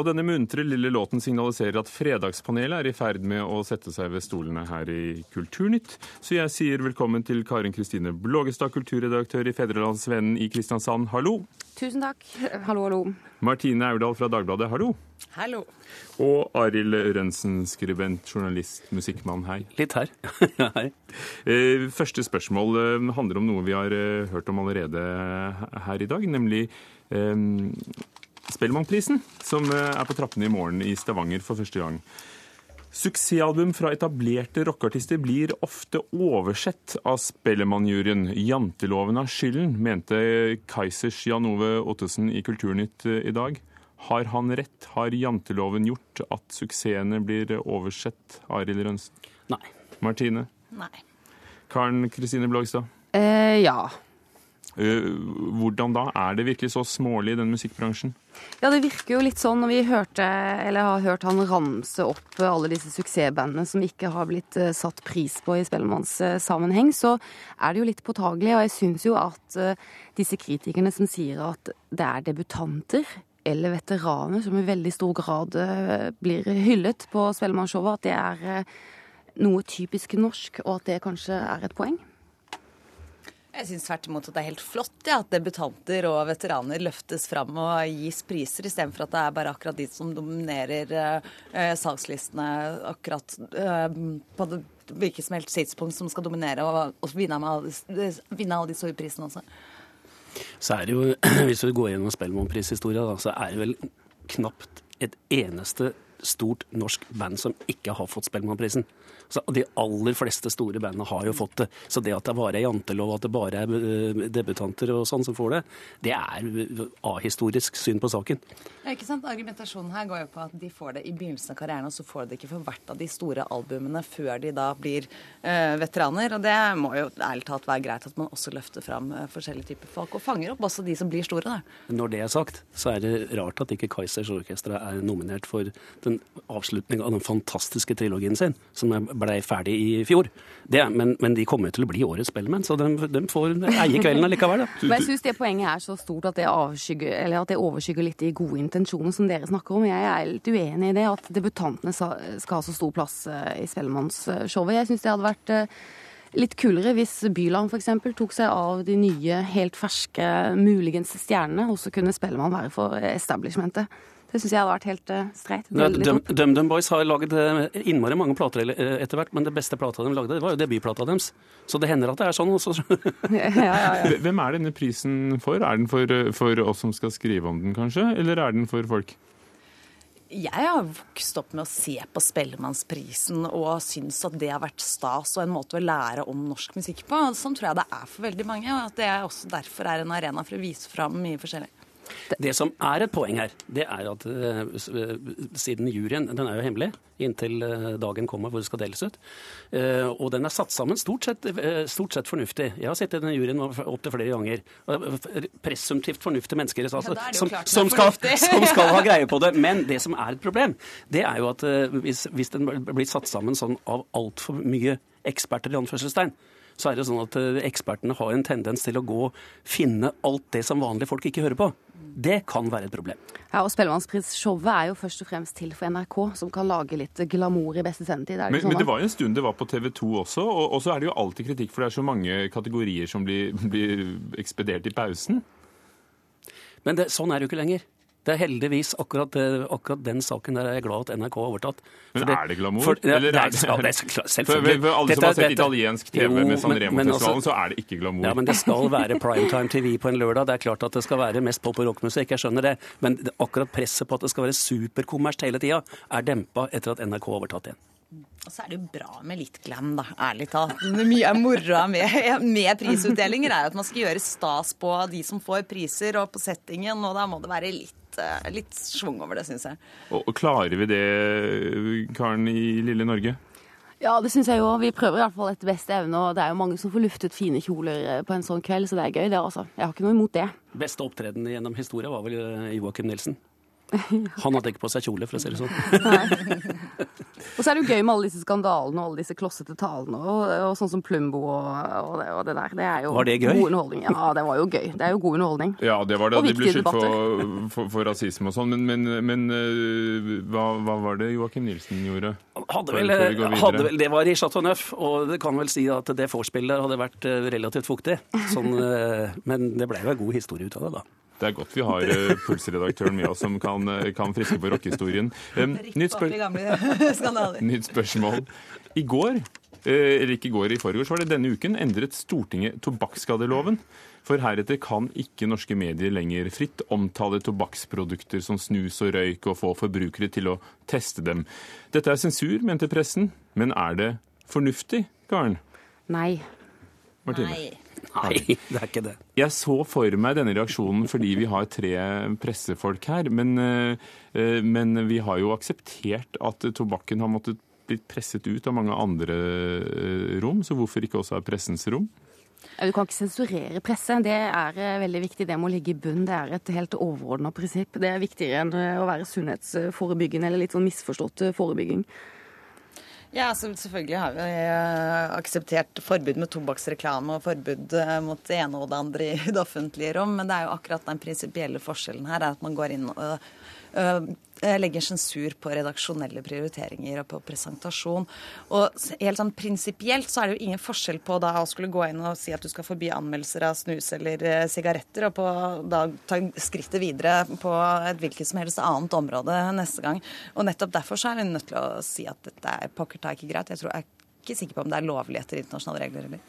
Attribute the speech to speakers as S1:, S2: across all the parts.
S1: Og denne muntre lille låten signaliserer at Fredagspanelet er i ferd med å sette seg ved stolene her i Kulturnytt. Så jeg sier velkommen til Karin Kristine Blågestad, kulturredaktør i Fedrelandsvennen i Kristiansand. Hallo.
S2: Tusen takk. Hallo, hallo.
S1: Martine Aurdal fra Dagbladet. Hallo.
S3: Hallo.
S1: Og Arild Rønsen, skribent, journalist, musikkmann. Hei.
S4: Litt her. Hei.
S1: Eh, Første spørsmål eh, handler om noe vi har eh, hørt om allerede her i dag, nemlig Spellemannprisen, som eh, er på trappene i morgen i Stavanger for første gang. Suksessalbum fra etablerte rockeartister blir ofte oversett av Spellemannjuryen. Janteloven har skylden, mente Kaizers Jan Ove Ottesen i Kulturnytt eh, i dag. Har han rett? Har janteloven gjort at suksessene blir oversett? Arild Rønsen?
S4: Nei.
S1: Martine?
S3: Nei.
S1: Karen Kristine Blågstad?
S2: Eh, ja.
S1: Eh, Hvordan da? Er det virkelig så smålig i den musikkbransjen?
S2: Ja, det virker jo litt sånn når vi hørte, eller har hørt han ramse opp alle disse suksessbandene som ikke har blitt eh, satt pris på i spellemannssammenheng, så er det jo litt påtagelig. Og jeg syns jo at eh, disse kritikerne som sier at det er debutanter eller veteraner som i veldig stor grad blir hyllet på Spellemannsshowet, at det er noe typisk norsk, og at det kanskje er et poeng.
S3: Jeg syns tvert imot at det er helt flott ja, at debutanter og veteraner løftes fram og gis priser, istedenfor at det er bare akkurat de som dominerer eh, salgslistene akkurat eh, på det, hvilket som helst tidspunkt som skal dominere og, og vinne, alle, vinne alle de store prisene også.
S4: Så er det jo, hvis du går gjennom Spellemannprishistoria, så er det vel knapt et eneste stort norsk band som ikke har fått Spellemannprisen. De aller fleste store bandene har jo fått det. Så det at det bare er jantelov, at det bare er eh, debutanter og sånn som får det, det er ahistorisk syn på saken.
S3: Ja, ikke sant? Argumentasjonen her går jo på at de får det i begynnelsen av karrieren, og så får de det ikke for hvert av de store albumene før de da blir eh, veteraner. Og det må jo ærlig talt være greit at man også løfter fram eh, forskjellige typer folk, og fanger opp også de som blir store. da.
S4: Når det er sagt, så er det rart at ikke Kaizers Orkestra er nominert for den avslutninga av den fantastiske trilogien sin, som ble ferdig i fjor. Det, men, men de kommer til å bli årets Spellemann, så de, får eie kvelden allikevel. Da.
S2: Men jeg syns det poenget er så stort at det, at det overskygger litt de gode intensjonene som dere snakker om. Jeg er litt uenig i det, at debutantene skal ha så stor plass eh, i Spellemannsshowet. Jeg syns det hadde vært eh, litt kulere hvis Byland f.eks. tok seg av de nye, helt ferske, muligens stjernene, og så kunne Spellemann være for establishmentet. Det syns jeg hadde vært helt uh, streit. DumDum
S4: Dum Boys har laget eh, innmari mange plater eh, etter hvert, men det beste plata de lagde, det var jo debutplata deres. Så det hender at det er sånn. Også.
S2: Ja, ja, ja.
S1: Hvem er denne prisen for? Er den for, for oss som skal skrive om den, kanskje? Eller er den for folk?
S3: Jeg har vokst opp med å se på Spellemannsprisen og syns at det har vært stas og en måte å lære om norsk musikk på. Sånn tror jeg det er for veldig mange, og at det også derfor er en arena for å vise fram mye forskjellig.
S4: Det som er et poeng her, det er at eh, siden juryen den er jo hemmelig inntil eh, dagen kommer hvor det skal deles ut, eh, og den er satt sammen stort sett, stort sett fornuftig. Jeg har sittet i den juryen opptil flere ganger. Presumptivt fornuftige mennesker altså,
S3: Ja,
S4: som, som, skal, som skal ha greie på det. Men det som er et problem, det er jo at hvis, hvis den blir satt sammen sånn av altfor mye eksperter, i anførselstegn, så er det sånn at eh, ekspertene har en tendens til å gå og finne alt det som vanlige folk ikke hører på. Det kan være et problem.
S2: Ja, og Spellemannsprisshowet er jo først og fremst til for NRK, som kan lage litt glamour i beste sendetid. Er
S1: Men,
S2: sånn
S1: men det var jo en stund det var på TV 2 også, og, og så er det jo alltid kritikk, for det er så mange kategorier som blir, blir ekspedert i pausen.
S4: Men det, sånn er det jo ikke lenger. Det er heldigvis akkurat, det- akkurat den saken der er jeg glad at NRK har overtatt.
S1: Men
S4: det-
S1: er det glamour?
S4: For, ja,
S1: Eller er
S4: er,
S1: det-
S4: ja, det er klart,
S1: For, for alle
S4: Dette-
S1: som har sett
S4: dette-
S1: italiensk TV
S4: Jo,
S1: med
S4: San
S1: Sanremo-festivalen,
S4: altså-
S1: så er det ikke glamour.
S4: Ja, men det skal være primetime TV på en lørdag. Det er klart at det skal være mest pop- og rockmusikk, jeg skjønner det. Men det- akkurat presset på at det skal være superkommersielt hele tida, er dempa etter at NRK har overtatt igjen.
S3: Og så er det jo bra med litt glam, da. Ærlig talt. Mye av moroa med, med prisutdelinger er at man skal gjøre stas på de som får priser, og på settingen, og da må det være litt, eh, litt schwung over det, syns jeg.
S1: Og, og klarer vi det, Karen i lille Norge?
S2: Ja, det syns jeg jo. Vi prøver i hvert fall etter beste evne, og det er jo mange som får luftet fine kjoler eh, på en sånn kveld, så det er gøy, det altså. Jeg har ikke noe imot det.
S4: Beste opptreden gjennom historia var vel eh, Joakim Nilsen. Han hadde ikke på seg kjole, for å si det sånn.
S2: Og så er det jo gøy med alle disse skandalene og alle disse klossete talene og, og sånn som Plumbo og, og, det, og, det, der. Det er jo
S4: var det gøy?
S2: god underholdning. Ja, det var jo gøy. Det er jo god underholdning.
S1: Ja, det var det.
S2: Og
S1: De ble skyldt for, for, for, rasisme og sånn. Men, men, men uh, hva, hva, var det Joakim Nilsen gjorde?
S4: Hadde vel, hadde vel, det var i Chateau Neuf, og det kan vel si at det vorspielet hadde vært eh, relativt fuktig. Sånn, uh, men det ble jo en god historie ut av det, da.
S1: Det er godt vi har uh, pulsredaktøren med oss som kan, kan friske på rockehistorien. Um, nytt, spør nytt, spørsmål. I går, eller ikke i går, i forgårs var det denne uken, endret Stortinget tobakksskadeloven. For heretter kan ikke norske medier lenger fritt omtale tobakksprodukter som snus og røyk, og få forbrukere til å teste dem. Dette er sensur, mente pressen. Men er det fornuftig, Karen?
S2: Nei.
S1: Martine?
S3: Nei.
S4: Nei, det er ikke det.
S1: Jeg så for meg denne reaksjonen fordi vi har tre pressefolk her. Men, eh, men vi har jo akseptert at tobakken har måttet blitt presset ut av mange andre eh, rom, så hvorfor ikke også av pressens rom?
S2: Du kan ikke sensurere presse. Det er eh, veldig viktig. Det må ligge i bunn. Det er et helt overordna prinsipp. Det er viktigere enn å være sunnhetsforebyggende eller litt sånn misforstått forebygging.
S3: Ja, altså, Selvfølgelig har vi eh, akseptert forbud med tobakksreklame og forbud eh, mot det ene og det andre i det offentlige rom, men det er jo akkurat den prinsipielle forskjellen her, er at man går inn og legger sensur på redaksjonelle prioriteringer og på presentasjon. Og helt sånn prinsipielt så er det jo ingen forskjell på da å skulle gå inn og si at du skal forby anmeldelser av snus eller eh, sigaretter, og på da ta skrittet videre på et hvilket som helst annet område neste gang. Og nettopp derfor så er vi nødt til å si at dette er pokker ta ikke greit. Jeg tror jeg ikke sikker på om det er lovlig etter internasjonale regler heller.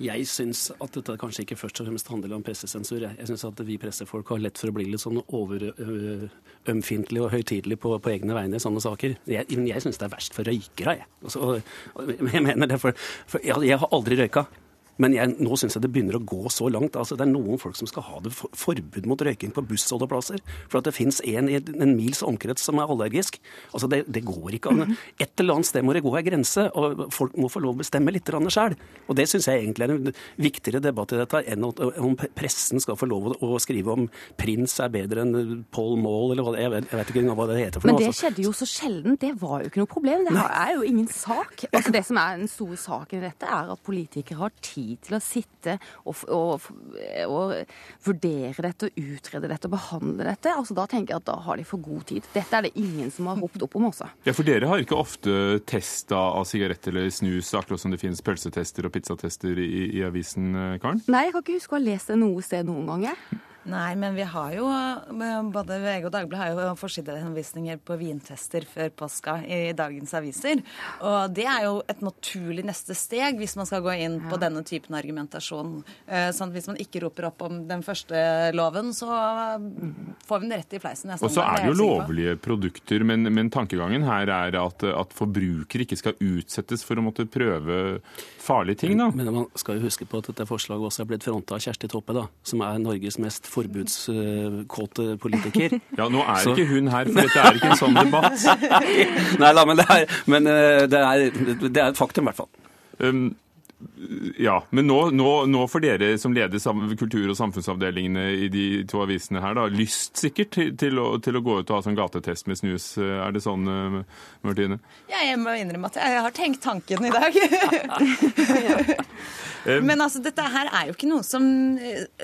S4: Jeg syns at dette kanskje ikke først og fremst handler om pressesensur. Jeg syns at vi pressefolk har lett for å bli litt sånn overømfintlige og høytidelige på, på, egne vegne i sånne saker. Jeg, jeg syns det er verst for røykere, jeg. Altså, jeg mener det, for, for jeg, jeg har aldri røyka. Men jeg, nå syns jeg det begynner å gå så langt. Altså, det er noen folk som skal ha det for, forbud mot røyking på bussholdeplasser. For at det fins en i en mils omkrets som er allergisk. Altså, det, det går ikke an. Et eller annet sted må det gå ei grense, og folk må få lov å bestemme litt sjøl. Og det syns jeg egentlig er en viktigere debatt i dette enn om pressen skal få lov å skrive om prins er bedre enn Paul Maul, eller hva det, vet, jeg vet ikke engang hva det heter. for
S2: noe.
S4: Men
S2: det altså. skjedde jo så sjelden. Det var jo ikke noe problem. Det er jo ingen sak. Altså, det som er den store saken i dette, er at politikere har tid tid til å sitte og, og, og, vurdere dette og utrede dette og behandle dette. Altså, da tenker jeg at da har de for god tid. Dette er det ingen som har ropt opp om også.
S1: Ja, For dere har ikke ofte testa av sigarett eller snus, akkurat som det finnes pølsetester og pizzatester i, i avisen, Karen?
S2: Nei, jeg kan ikke huske å ha lest det noe sted noen gang. Jeg.
S3: Nei, men vi har jo både VG og Dagbladet har jo forsidehenvisninger på vintester før påska i dagens aviser. Og det er jo et naturlig neste steg hvis man skal gå inn på ja. denne typen argumentasjon. Eh, sånn at hvis man ikke roper opp om den første loven, så får vi den rett i fleisen.
S1: Og så er det jo lovlige produkter, men, men, tankegangen her er at, at forbrukere ikke skal utsettes for å måtte prøve farlige ting, da.
S4: Men, men man skal jo huske på at dette forslaget også er blitt fronta av Kjersti Toppe, da, som er Norges mest forbudskåte politiker.
S1: Ja, nå er så... ikke hun her, for dette er ikke en sånn debatt.
S4: Nei da, men, det er, men eh, det, er, det er et faktum, i hvert fall. Um,
S1: ja, men nå, nå, nå, får dere som leder kultur- og samfunnsavdelingene i de to avisene her, da, lyst sikkert til, til, å, til å, gå ut og ha sånn gatetest med snus. Er det sånn, eh, Martine?
S3: Ja, jeg må innrømme at jeg har tenkt tanken i dag. Men altså, dette her er jo ikke noe som,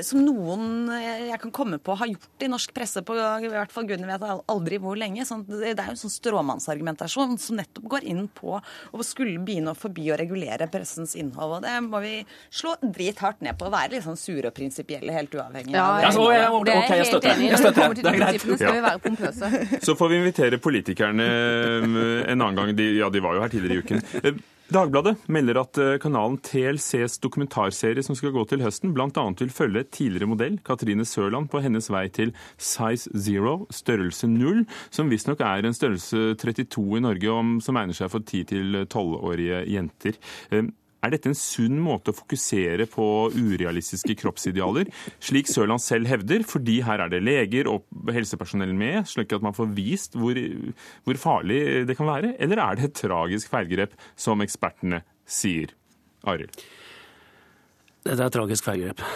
S3: som, noen jeg kan komme på har gjort i norsk presse på i hvert fall gudene vet aldri hvor lenge. Sånn, det er jo en sånn stråmannsargumentasjon som nettopp går inn på å skulle begynne å forby å regulere pressens innhold. Og det må vi slå drithardt ned på. Å være litt sånn sure og prinsipielle, helt uavhengig.
S4: Ja, ja, så, ja, ok, jeg støtter. Jeg støtter. Det er greit.
S2: Skal vi være pompøse.
S1: Så får vi invitere politikerne um, en annen gang. De, ja, de var jo her tidligere i uken. Dagbladet melder at eh, kanalen TLCs dokumentarserie som skal gå til høsten, bl.a. vil følge tidligere modell Katrine Sørland på hennes vei til size zero, størrelse null, som visstnok er en størrelse 32 i Norge, som egner seg for 10- 12-årige jenter. Er dette en sunn måte å fokusere på urealistiske kroppsidealer, slik Sørland selv hevder, fordi her er det leger og helsepersonell med, slik at man får vist hvor, hvor farlig det kan være? Eller er det et tragisk feilgrep, som ekspertene sier? Arild?
S4: Dette er et tragisk feilgrep.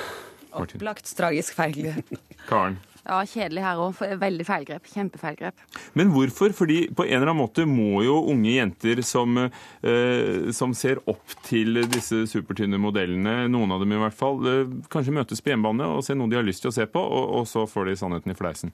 S3: Opplagt tragisk feilgrep.
S1: Karen.
S2: Ja, kjedelig her òg. Veldig feilgrep. Kjempefeilgrep.
S1: Men hvorfor? Fordi på en eller annen måte må jo unge jenter som, eh, som ser opp til disse supertynne modellene, noen av dem i hvert fall, eh, kanskje møtes på hjemmebane og se noe de har lyst til å se på, og, og så får de sannheten i fleisen.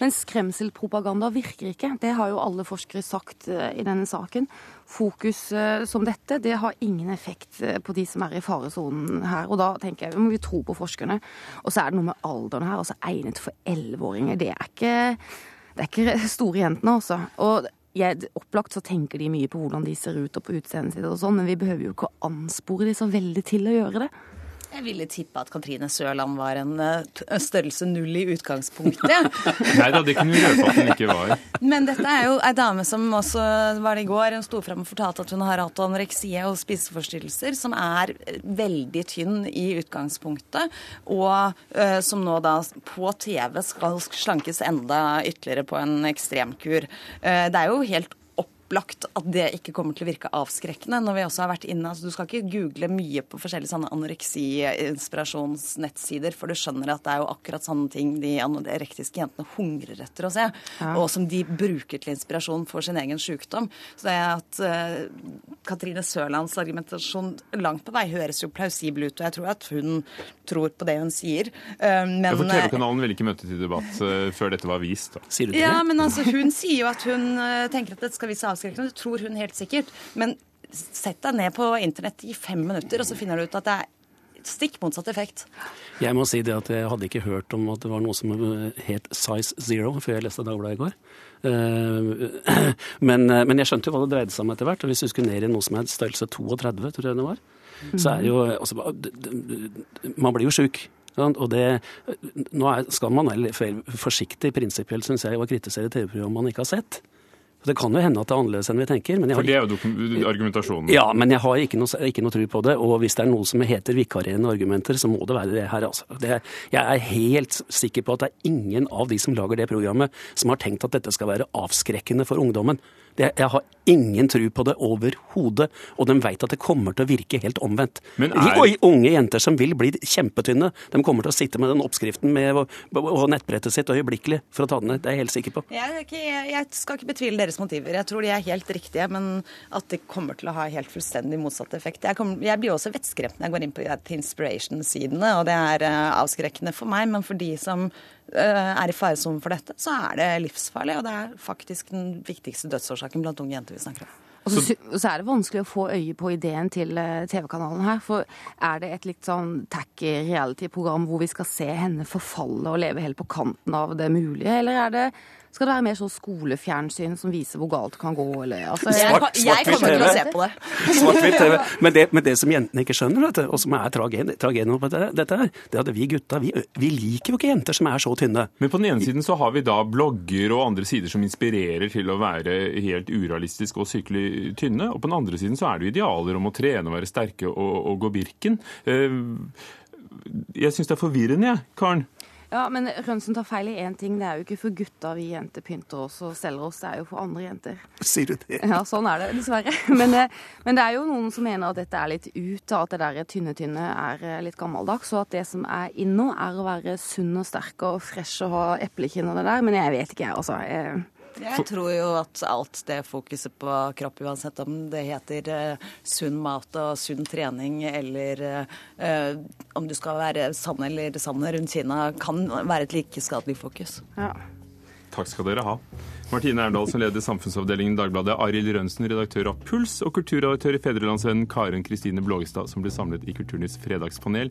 S2: Men skremselpropaganda virker ikke. Det har jo alle forskere sagt eh, i denne saken. Fokus eh, som dette, det har ingen effekt eh, på de som er i faresonen her. Og da tenker jeg, må vi tro på forskerne. Og så er det noe med alderen her. altså Egnet for elleveåringer. Det det er ikke store jentene, altså. Og jeg, opplagt så tenker de mye på hvordan de ser ut og på utseendet sitt og sånn, men vi behøver jo ikke å anspore de så veldig til å gjøre det.
S3: Jeg ville tippe at Katrine Sørland var en uh, størrelse null i utgangspunktet.
S1: Nei da, det kunne vi røpe at hun ikke var.
S3: Men dette er jo ei dame som også var det i går, hun sto fram og fortalte at hun har hatt anoreksie og spiseforstyrrelser, som er veldig tynn i utgangspunktet, og uh, som nå da på TV skal slankes enda ytterligere på en ekstremkur. Uh, det er jo helt opplagt at det ikke kommer til å virke avskrekkende. når vi også har vært inne, altså Du skal ikke google mye på forskjellige sånne anoreksi-inspirasjonsnettsider, for du skjønner at det er jo akkurat sånne ting de anorektiske jentene hungrer etter å se, ja. og som de bruker til inspirasjon for sin egen sykdom. Så det er at uh, Katrine Sørlands argumentasjon langt på vei høres jo plausibel ut, og jeg tror at hun tror på det hun sier.
S1: Uh, men, ja, for TV-kanalen ville ikke møte til debatt uh, før dette var vist. Da.
S3: Sier du det? Ja, men altså, hun sier jo at hun tenker at dette skal vise avskrekkende. Det tror hun helt sikkert. Men sett deg ned på internett i fem minutter, og så finner du ut at det er stikk motsatt effekt.
S4: Jeg må si det at jeg hadde ikke hørt om at det var noe som het size zero før jeg leste Dagbladet i går. Eh, men, eh, men, jeg skjønte jo hva det dreide seg om etter hvert. og Hvis du skulle ned i noe som er størrelse 32, tror jeg det var, så er det jo altså, Man blir jo sjuk. Og det, nå skal man være forsiktig prinsipielt, syns jeg, å kritisere TV-program man ikke har sett. Det kan jo hende at det er annerledes enn vi tenker.
S1: For det er jo argumentasjonen?
S4: Ja, men jeg har ikke noe, ikke noe tro på det. Og hvis det er noe som heter vikarierende argumenter, så må det være det her. Altså. Det, jeg er helt sikker på at det er ingen av de som lager det programmet, som har tenkt at dette skal være avskrekkende for ungdommen. Det, jeg har ingen tro på det overhodet, og de vet at det kommer til å virke helt omvendt. Men er... De unge jenter som vil bli kjempetynne, de kommer til å sitte med den oppskriften med og nettbrettet sitt øyeblikkelig for å ta den ned. Det er jeg helt sikker på.
S3: Jeg, ikke, jeg, skal ikke betvile deres motiver. Jeg tror de er helt riktige, men at det kommer til å ha helt fullstendig motsatt effekt. Jeg, kommer, jeg blir også vettskremt når jeg går inn på Inspiration-sidene, og det er uh, avskrekkende for meg, men for de som Eh, er i faresonen for dette, så er det livsfarlig. Og det er faktisk den viktigste dødsårsaken blant unge jenter vi snakker om.
S2: Og så, så, er det vanskelig å få øye på ideen til eh, TV-kanalen her. For er det et litt sånn tacky reality-program hvor vi skal se henne forfalle og leve helt på kanten av det mulige, eller er det skal det være mer sånn skolefjernsyn som viser hvor galt det kan gå? Eller, altså,
S3: svart, jeg, jeg kommer til å se på det.
S4: Svart-hvitt TV. Men det, men det, som jentene ikke skjønner, vet du, og som er tragedien på dette, her, det er at vi gutta vi, vi, liker jo ikke jenter som er så tynne.
S1: Men på den ene siden så har vi da blogger og andre sider som inspirerer til å være helt urealistiske og sykelig tynne. Og på den andre siden så er det jo idealer om å trene og være sterke og, og gå Birken. Eh, jeg syns det er forvirrende, jeg, Karen.
S2: Ja, men Rønsen tar feil i én ting. Det er jo ikke for gutta vi jenter pynter oss og selger oss, det er jo for andre jenter.
S4: Sier du det?
S2: Ja, sånn er det dessverre. Men, eh, men det er jo noen som mener at dette er litt ut, at det der tynne-tynne er eh, litt gammeldags, og at det som er inno nå, er å være sunn og sterk og fresh og ha eplekinn og det der. Men jeg vet ikke, jeg, altså. Jeg
S3: jeg tror jo at alt det fokuset på kropp, uansett om det heter uh, sunn mat og sunn trening, eller uh, om du skal være sann eller sann rundt Kina, kan være et like skadelig fokus. Ja.
S1: Takk skal dere ha. Martine Erndal, som leder samfunnsavdelingen i Dagbladet, Arild Rønsen, redaktør av Puls, og kulturredaktør i Fedrelandsvennen Karen Kristine Blågestad, som ble samlet i Kulturnytts fredagspanel.